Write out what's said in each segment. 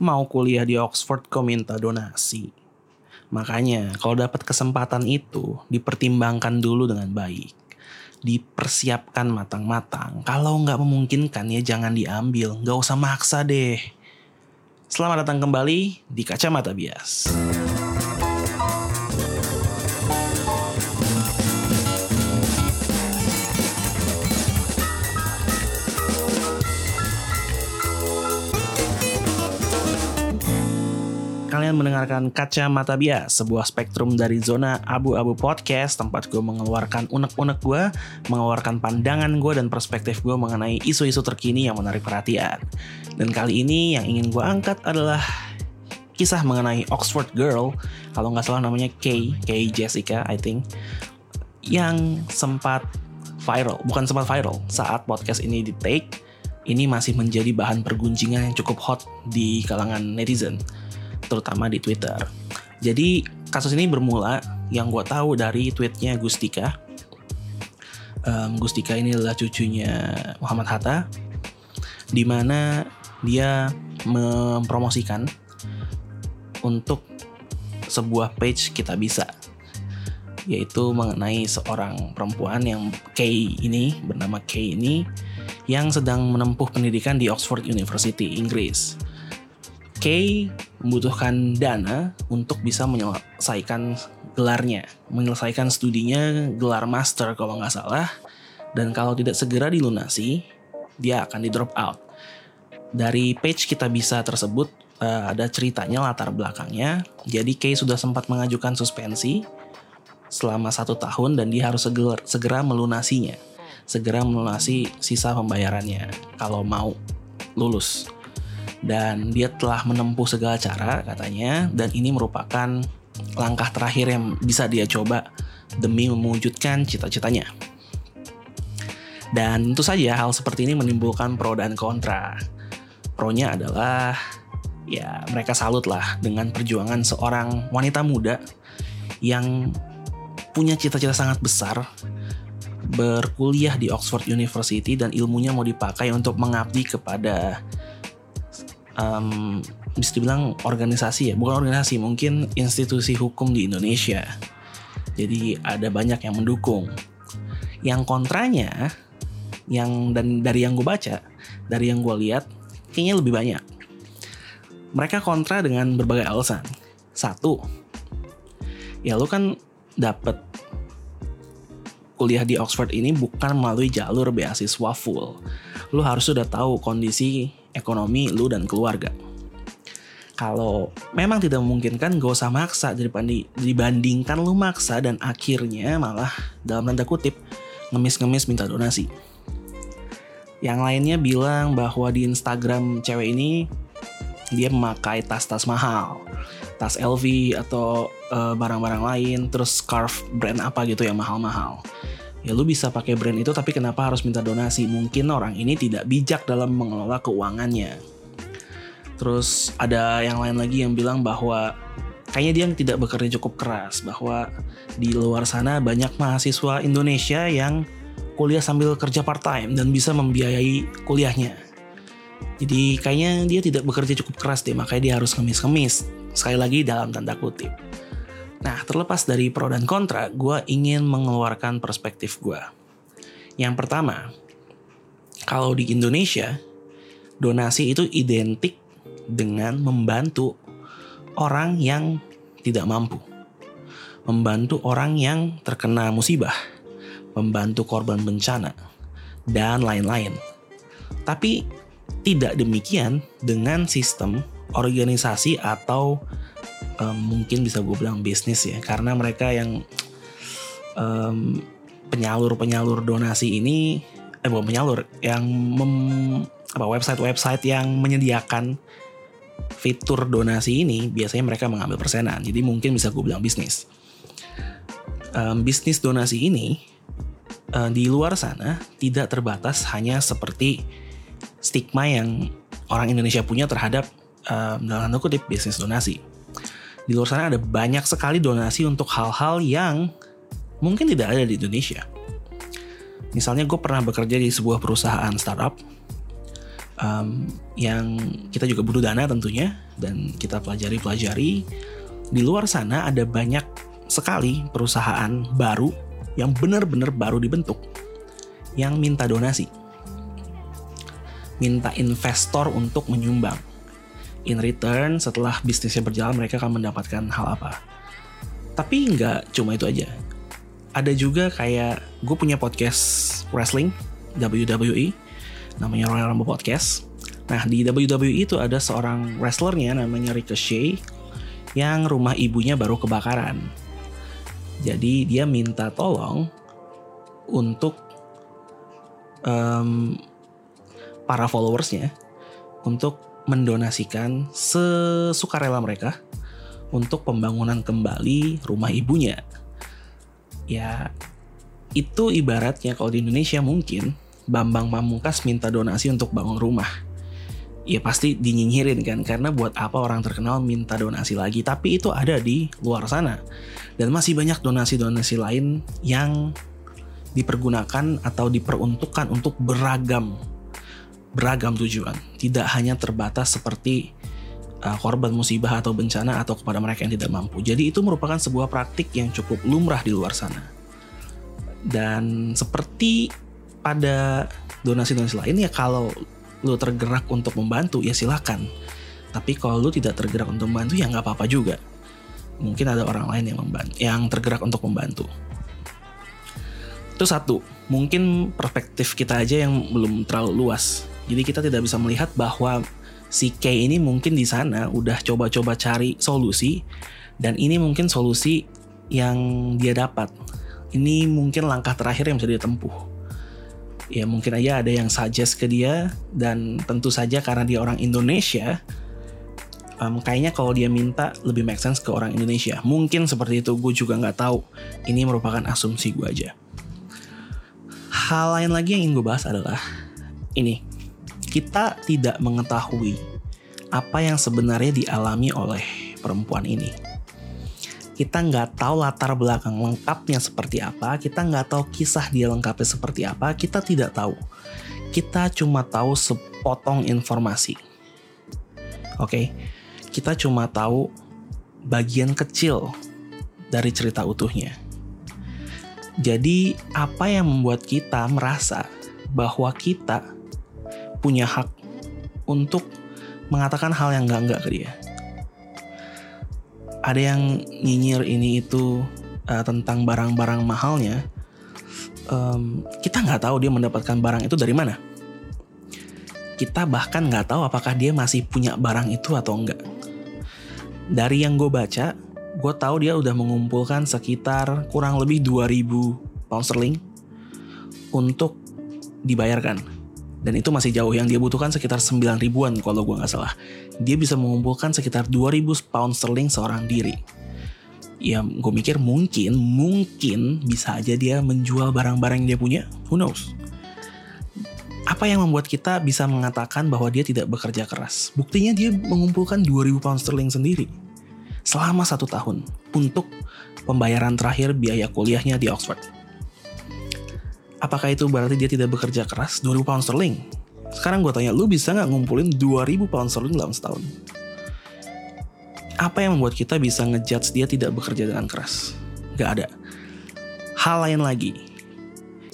mau kuliah di Oxford kok minta donasi. Makanya kalau dapat kesempatan itu dipertimbangkan dulu dengan baik. Dipersiapkan matang-matang. Kalau nggak memungkinkan ya jangan diambil. Nggak usah maksa deh. Selamat datang kembali di Kacamata Bias. Kalian mendengarkan Kacamata Bias, sebuah spektrum dari zona abu-abu podcast tempat gue mengeluarkan unek-unek gue, mengeluarkan pandangan gue dan perspektif gue mengenai isu-isu terkini yang menarik perhatian. Dan kali ini yang ingin gue angkat adalah kisah mengenai Oxford Girl, kalau nggak salah namanya Kay, Kay Jessica, I think, yang sempat viral, bukan sempat viral, saat podcast ini di take, ini masih menjadi bahan pergunjingan yang cukup hot di kalangan netizen terutama di Twitter. Jadi kasus ini bermula yang gue tahu dari tweetnya Gustika. Um, Gustika ini adalah cucunya Muhammad Hatta, di mana dia mempromosikan untuk sebuah page kita bisa yaitu mengenai seorang perempuan yang Kay ini bernama Kay ini yang sedang menempuh pendidikan di Oxford University Inggris. Kay membutuhkan dana untuk bisa menyelesaikan gelarnya, menyelesaikan studinya gelar master kalau nggak salah, dan kalau tidak segera dilunasi, dia akan di drop out. Dari page kita bisa tersebut uh, ada ceritanya latar belakangnya. Jadi Kay sudah sempat mengajukan suspensi selama satu tahun dan dia harus segera, segera melunasinya, segera melunasi sisa pembayarannya kalau mau lulus dan dia telah menempuh segala cara katanya dan ini merupakan langkah terakhir yang bisa dia coba demi mewujudkan cita-citanya. Dan tentu saja hal seperti ini menimbulkan pro dan kontra. Pro-nya adalah ya mereka salut lah dengan perjuangan seorang wanita muda yang punya cita-cita sangat besar berkuliah di Oxford University dan ilmunya mau dipakai untuk mengabdi kepada um, bisa dibilang organisasi ya, bukan organisasi, mungkin institusi hukum di Indonesia. Jadi ada banyak yang mendukung. Yang kontranya, yang dan dari yang gue baca, dari yang gue lihat, kayaknya lebih banyak. Mereka kontra dengan berbagai alasan. Satu, ya lu kan dapet kuliah di Oxford ini bukan melalui jalur beasiswa full. Lu harus sudah tahu kondisi ekonomi lu dan keluarga. Kalau memang tidak memungkinkan gak usah maksa dibandingkan lu maksa dan akhirnya malah dalam tanda kutip ngemis-ngemis minta donasi. Yang lainnya bilang bahwa di Instagram cewek ini dia memakai tas-tas mahal, tas LV atau eh, barang-barang uh, lain, terus scarf brand apa gitu yang mahal-mahal ya lu bisa pakai brand itu tapi kenapa harus minta donasi? Mungkin orang ini tidak bijak dalam mengelola keuangannya. Terus ada yang lain lagi yang bilang bahwa kayaknya dia tidak bekerja cukup keras, bahwa di luar sana banyak mahasiswa Indonesia yang kuliah sambil kerja part time dan bisa membiayai kuliahnya. Jadi kayaknya dia tidak bekerja cukup keras deh, makanya dia harus kemis-kemis. Sekali lagi dalam tanda kutip. Nah, terlepas dari pro dan kontra, gue ingin mengeluarkan perspektif gue. Yang pertama, kalau di Indonesia, donasi itu identik dengan membantu orang yang tidak mampu. Membantu orang yang terkena musibah, membantu korban bencana, dan lain-lain. Tapi tidak demikian dengan sistem organisasi atau um, mungkin bisa gue bilang bisnis ya. Karena mereka yang um, penyalur-penyalur donasi ini eh bukan penyalur yang mem, apa website-website yang menyediakan fitur donasi ini biasanya mereka mengambil persenan. Jadi mungkin bisa gue bilang bisnis. Um, bisnis donasi ini uh, di luar sana tidak terbatas hanya seperti stigma yang orang Indonesia punya terhadap um, dalam tanda kutip bisnis donasi di luar sana ada banyak sekali donasi untuk hal-hal yang mungkin tidak ada di Indonesia. Misalnya gue pernah bekerja di sebuah perusahaan startup. um, yang kita juga butuh dana tentunya dan kita pelajari-pelajari di luar sana ada banyak sekali perusahaan baru yang benar-benar baru dibentuk yang minta donasi minta investor untuk menyumbang in return setelah bisnisnya berjalan mereka akan mendapatkan hal apa. Tapi nggak cuma itu aja. Ada juga kayak gue punya podcast wrestling WWE namanya Royal Rumble Podcast. Nah di WWE itu ada seorang wrestlernya namanya Ricochet yang rumah ibunya baru kebakaran. Jadi dia minta tolong untuk um, para followersnya untuk mendonasikan sesukarela mereka untuk pembangunan kembali rumah ibunya. Ya, itu ibaratnya kalau di Indonesia mungkin Bambang Pamungkas minta donasi untuk bangun rumah. Ya pasti dinyinyirin kan karena buat apa orang terkenal minta donasi lagi. Tapi itu ada di luar sana. Dan masih banyak donasi-donasi lain yang dipergunakan atau diperuntukkan untuk beragam beragam tujuan, tidak hanya terbatas seperti uh, korban musibah atau bencana atau kepada mereka yang tidak mampu. Jadi itu merupakan sebuah praktik yang cukup lumrah di luar sana. Dan seperti pada donasi-donasi lain ya kalau lu tergerak untuk membantu ya silakan. Tapi kalau lu tidak tergerak untuk membantu ya nggak apa-apa juga. Mungkin ada orang lain yang membantu, yang tergerak untuk membantu. Itu satu, mungkin perspektif kita aja yang belum terlalu luas jadi kita tidak bisa melihat bahwa si K ini mungkin di sana udah coba-coba cari solusi dan ini mungkin solusi yang dia dapat. Ini mungkin langkah terakhir yang bisa dia tempuh. Ya mungkin aja ada yang suggest ke dia dan tentu saja karena dia orang Indonesia, um, kayaknya kalau dia minta lebih make sense ke orang Indonesia. Mungkin seperti itu, gue juga nggak tahu. Ini merupakan asumsi gue aja. Hal lain lagi yang ingin gue bahas adalah ini kita tidak mengetahui apa yang sebenarnya dialami oleh perempuan ini. Kita nggak tahu latar belakang lengkapnya seperti apa, kita nggak tahu kisah dia lengkapnya seperti apa, kita tidak tahu. Kita cuma tahu sepotong informasi. Oke, okay? kita cuma tahu bagian kecil dari cerita utuhnya. Jadi, apa yang membuat kita merasa bahwa kita punya hak untuk mengatakan hal yang enggak-enggak ke dia. Ada yang nyinyir ini itu uh, tentang barang-barang mahalnya. Um, kita nggak tahu dia mendapatkan barang itu dari mana. Kita bahkan nggak tahu apakah dia masih punya barang itu atau enggak. Dari yang gue baca, gue tahu dia udah mengumpulkan sekitar kurang lebih 2000 pound sterling untuk dibayarkan dan itu masih jauh. Yang dia butuhkan sekitar 9 ribuan kalau gue nggak salah. Dia bisa mengumpulkan sekitar 2000 pound sterling seorang diri. Ya gue mikir mungkin mungkin bisa aja dia menjual barang-barang yang dia punya. Who knows? Apa yang membuat kita bisa mengatakan bahwa dia tidak bekerja keras? Buktinya dia mengumpulkan 2000 pound sterling sendiri. Selama satu tahun. Untuk pembayaran terakhir biaya kuliahnya di Oxford Apakah itu berarti dia tidak bekerja keras? 2000 pound sterling. Sekarang gue tanya, lu bisa nggak ngumpulin 2000 pound sterling dalam setahun? Apa yang membuat kita bisa ngejudge dia tidak bekerja dengan keras? Gak ada. Hal lain lagi,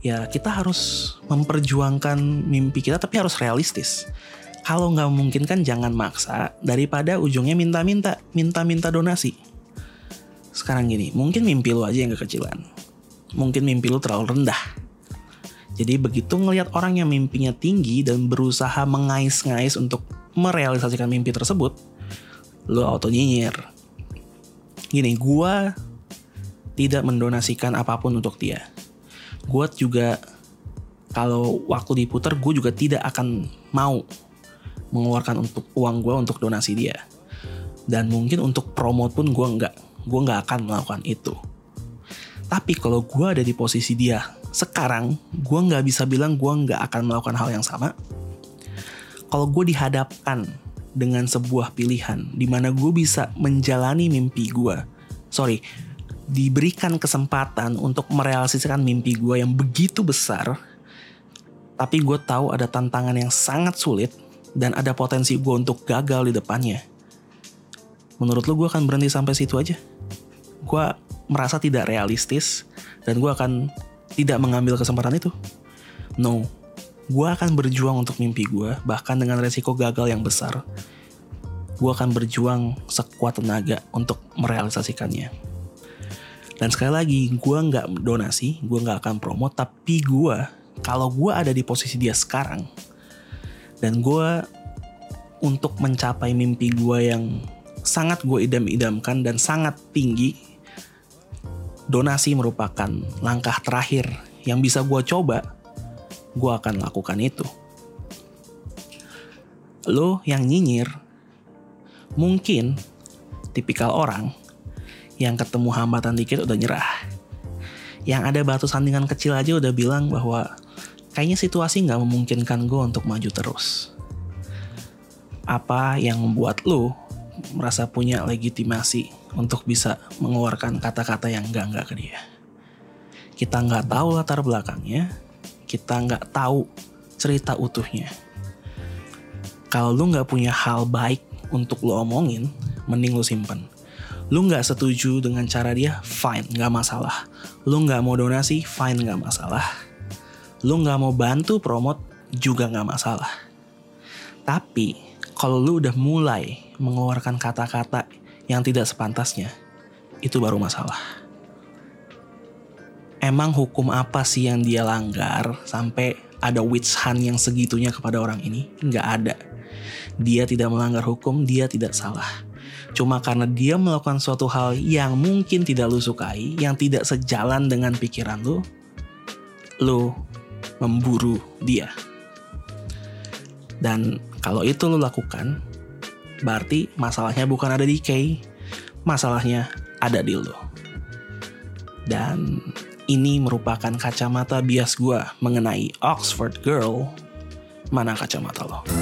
ya kita harus memperjuangkan mimpi kita tapi harus realistis. Kalau nggak mungkin kan jangan maksa daripada ujungnya minta-minta, minta-minta donasi. Sekarang gini, mungkin mimpi lu aja yang kekecilan. Mungkin mimpi lu terlalu rendah jadi begitu ngelihat orang yang mimpinya tinggi dan berusaha mengais-ngais untuk merealisasikan mimpi tersebut, lo auto nyinyir. Gini, gue tidak mendonasikan apa pun untuk dia. Gue juga kalau waktu diputar gue juga tidak akan mau mengeluarkan untuk uang gue untuk donasi dia. Dan mungkin untuk promote pun gue nggak, gue nggak akan melakukan itu. Tapi kalau gue ada di posisi dia sekarang gue nggak bisa bilang gue nggak akan melakukan hal yang sama. Kalau gue dihadapkan dengan sebuah pilihan di mana gue bisa menjalani mimpi gue, sorry, diberikan kesempatan untuk merealisasikan mimpi gue yang begitu besar, tapi gue tahu ada tantangan yang sangat sulit dan ada potensi gue untuk gagal di depannya, menurut lo gue akan berhenti sampai situ aja? Gue merasa tidak realistis dan gue akan tidak mengambil kesempatan itu. No, gue akan berjuang untuk mimpi gue, bahkan dengan resiko gagal yang besar. Gue akan berjuang sekuat tenaga untuk merealisasikannya. Dan sekali lagi, gue nggak donasi, gue nggak akan promo, tapi gue, kalau gue ada di posisi dia sekarang, dan gue untuk mencapai mimpi gue yang sangat gue idam-idamkan dan sangat tinggi, donasi merupakan langkah terakhir yang bisa gue coba, gue akan lakukan itu. Lo yang nyinyir, mungkin tipikal orang yang ketemu hambatan dikit udah nyerah. Yang ada batu sandingan kecil aja udah bilang bahwa kayaknya situasi nggak memungkinkan gue untuk maju terus. Apa yang membuat lo merasa punya legitimasi untuk bisa mengeluarkan kata-kata yang enggak-enggak ke dia. Kita nggak tahu latar belakangnya, kita nggak tahu cerita utuhnya. Kalau lu nggak punya hal baik untuk lu omongin, mending lu simpen. Lu nggak setuju dengan cara dia, fine, nggak masalah. Lu nggak mau donasi, fine, nggak masalah. Lu nggak mau bantu promote, juga nggak masalah. Tapi kalau lu udah mulai mengeluarkan kata-kata yang tidak sepantasnya, itu baru masalah. Emang hukum apa sih yang dia langgar sampai ada witch hunt yang segitunya kepada orang ini? Nggak ada. Dia tidak melanggar hukum, dia tidak salah. Cuma karena dia melakukan suatu hal yang mungkin tidak lu sukai, yang tidak sejalan dengan pikiran lu, lu memburu dia. Dan kalau itu lo lakukan, berarti masalahnya bukan ada di Kay, masalahnya ada di lo. Dan ini merupakan kacamata bias gue mengenai Oxford Girl. Mana kacamata lo?